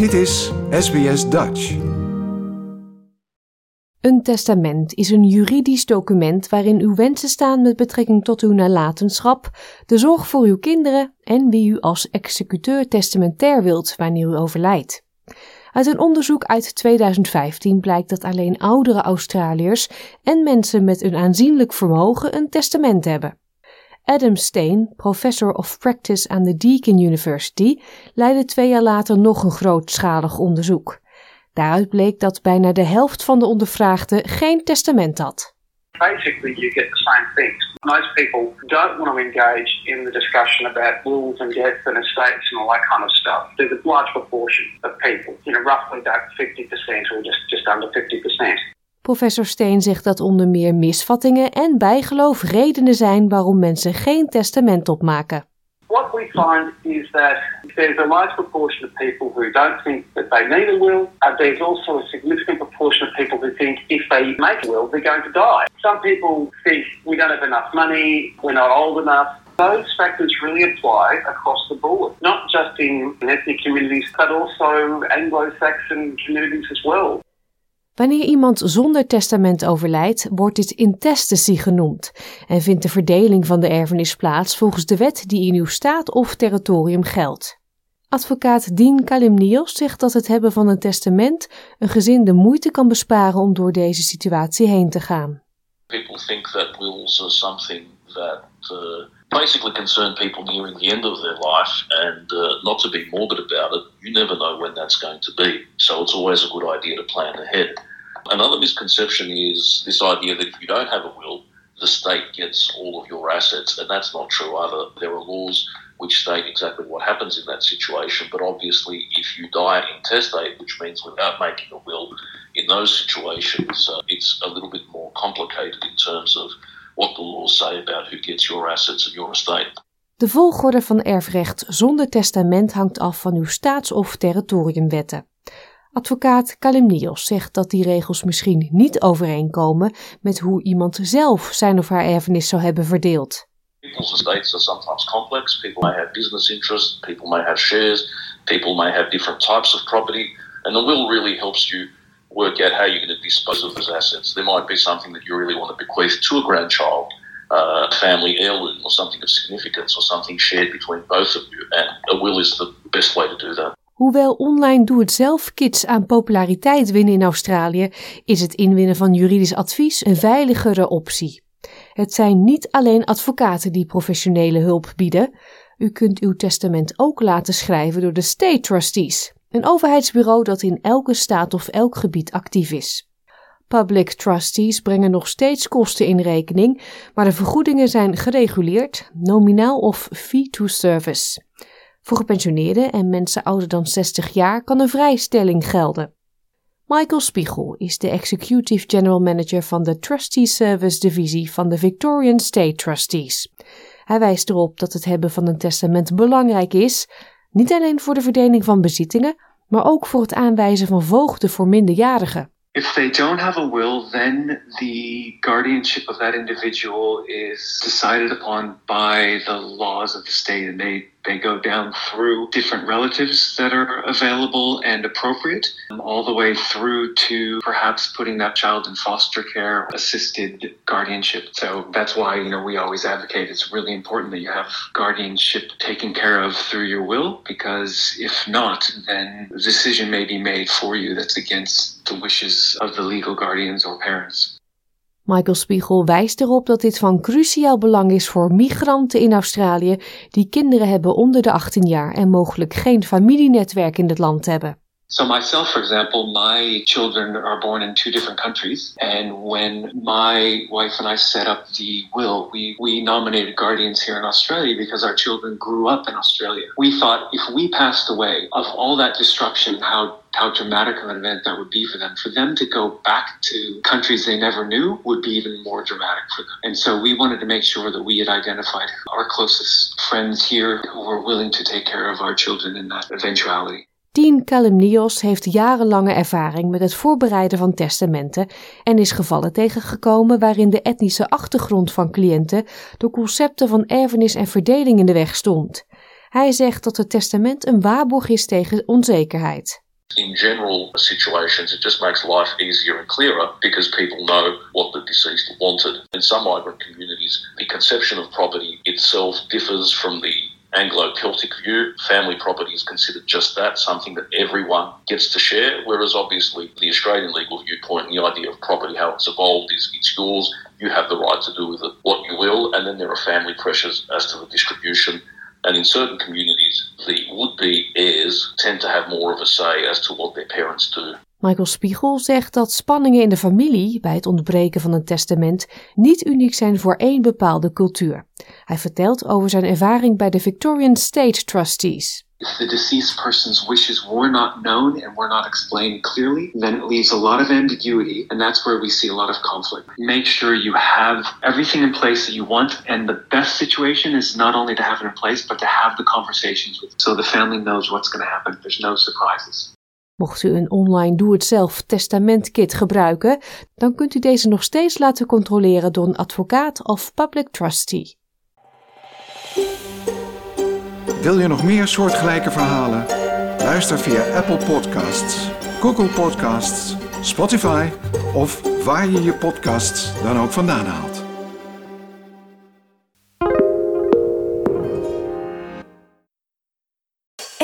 Dit is SBS Dutch. Een testament is een juridisch document waarin uw wensen staan met betrekking tot uw nalatenschap, de zorg voor uw kinderen en wie u als executeur testamentair wilt wanneer u overlijdt. Uit een onderzoek uit 2015 blijkt dat alleen oudere Australiërs en mensen met een aanzienlijk vermogen een testament hebben. Adam Steen, professor of practice aan de Deakin University, leidde twee jaar later nog een grootschalig onderzoek. Daaruit bleek dat bijna de helft van de ondervraagden geen testament had. basically you get the same things. Most people don't want to engage in the discussion about wills and deaths and estates and all that kind of stuff. There's a large proportion of people, you know, roughly about 50% or just, just under 50%. Professor Steen zegt dat onder meer misvattingen en bijgeloof redenen zijn waarom mensen geen testament opmaken. What we find is that there's a large proportion of people who don't think that they need a will. And there's also a significant proportion of people who think if they make a will, they're going to die. Some people think we don't have enough money, we're not old enough. Those factors really apply across the board, not just in ethnic communities, but also Anglo-Saxon communities as well. Wanneer iemand zonder testament overlijdt, wordt dit intestacy genoemd en vindt de verdeling van de erfenis plaats volgens de wet die in uw staat of territorium geldt. Advocaat Dean Kalimnios zegt dat het hebben van een testament een gezin de moeite kan besparen om door deze situatie heen te gaan. People think that wills are something that uh, basically concern people nearing the end of their life, and uh, not to be morbid about it, you never know when that's going to be. So it's always a good idea to plan ahead. Another misconception is this idea that if you don't have a will, the state gets all of your assets, and that's not true either. There are laws which state exactly what happens in that situation, but obviously, if you die intestate, which means without making a will, in those situations, uh, it's a little bit more complicated in terms of what the laws say about who gets your assets and your estate. De volgorde van erfrecht zonder testament hangt af van uw staats- of territoriumwetten. Advocaat Kalimnios zegt dat die regels misschien niet overeenkomen met hoe iemand zelf zijn of haar erfenis zou hebben verdeeld. People's estates are sometimes complex. People may have business interests, people may have shares, people may have different types of property, and the will really helps you work out how you're going to dispose of those assets. There might be something that you really want to bequeath to a grandchild, uh, a family heirloom, or something of significance, or something shared between both of you, and a will is the best way to do that. Hoewel online doe-het-zelf-kits aan populariteit winnen in Australië, is het inwinnen van juridisch advies een veiligere optie. Het zijn niet alleen advocaten die professionele hulp bieden. U kunt uw testament ook laten schrijven door de State Trustees, een overheidsbureau dat in elke staat of elk gebied actief is. Public trustees brengen nog steeds kosten in rekening, maar de vergoedingen zijn gereguleerd, nominaal of fee-to-service. Voor gepensioneerden en mensen ouder dan 60 jaar kan een vrijstelling gelden. Michael Spiegel is de Executive General Manager van de Trustee Service Divisie van de Victorian State Trustees. Hij wijst erop dat het hebben van een testament belangrijk is, niet alleen voor de verdeling van bezittingen, maar ook voor het aanwijzen van voogden voor minderjarigen. If they don't have a will, then the guardianship of that individual is decided upon by the laws of the state, and they, they go down through different relatives that are available and appropriate, um, all the way through to perhaps putting that child in foster care, assisted guardianship. So that's why you know we always advocate it's really important that you have guardianship taken care of through your will, because if not, then a decision may be made for you that's against the wishes of the legal guardians or parents. Michael Spiegel wijst erop dat dit van cruciaal belang is voor migranten in Australië die kinderen hebben onder de 18 jaar en mogelijk geen familienetwerk in het land hebben. So myself, for example, my children are born in two different countries, and when my wife and I set up the will, we we nominated guardians here in Australia because our children grew up in Australia. We thought if we passed away, of all that destruction, how how dramatic an event that would be for them. For them to go back to countries they never knew would be even more dramatic for them. And so we wanted to make sure that we had identified our closest friends here who were willing to take care of our children in that eventuality. Dean Kalimnios heeft jarenlange ervaring met het voorbereiden van testamenten en is gevallen tegengekomen waarin de etnische achtergrond van cliënten de concepten van erfenis en verdeling in de weg stond. Hij zegt dat het testament een waarborg is tegen onzekerheid. In general situations, it just makes life easier and clearer because people know what the deceased wanted. In some migrant communities, the conception of property itself differs from the Anglo Celtic view, family property is considered just that, something that everyone gets to share. Whereas obviously the Australian legal viewpoint and the idea of property, how it's evolved, is it's yours, you have the right to do with it what you will, and then there are family pressures as to the distribution. And in certain communities, the would be heirs tend to have more of a say as to what their parents do. Michael Spiegel zegt dat spanningen in de familie bij het ontbreken van een testament niet uniek zijn voor één bepaalde cultuur. Hij vertelt over zijn ervaring bij de Victorian State Trustees. If the deceased person's wishes were not known and were not explained clearly, then it leaves a lot of ambiguity, and that's where we see a lot of conflict. Make sure you have everything in place that you want, and the best situation is not only to have it in place, but to have the conversations with, so the family knows what's going to happen. There's no surprises. Mocht u een online doe-het-zelf testamentkit gebruiken, dan kunt u deze nog steeds laten controleren door een advocaat of public trustee. Wil je nog meer soortgelijke verhalen? Luister via Apple Podcasts, Google Podcasts, Spotify of waar je je podcasts dan ook vandaan haalt.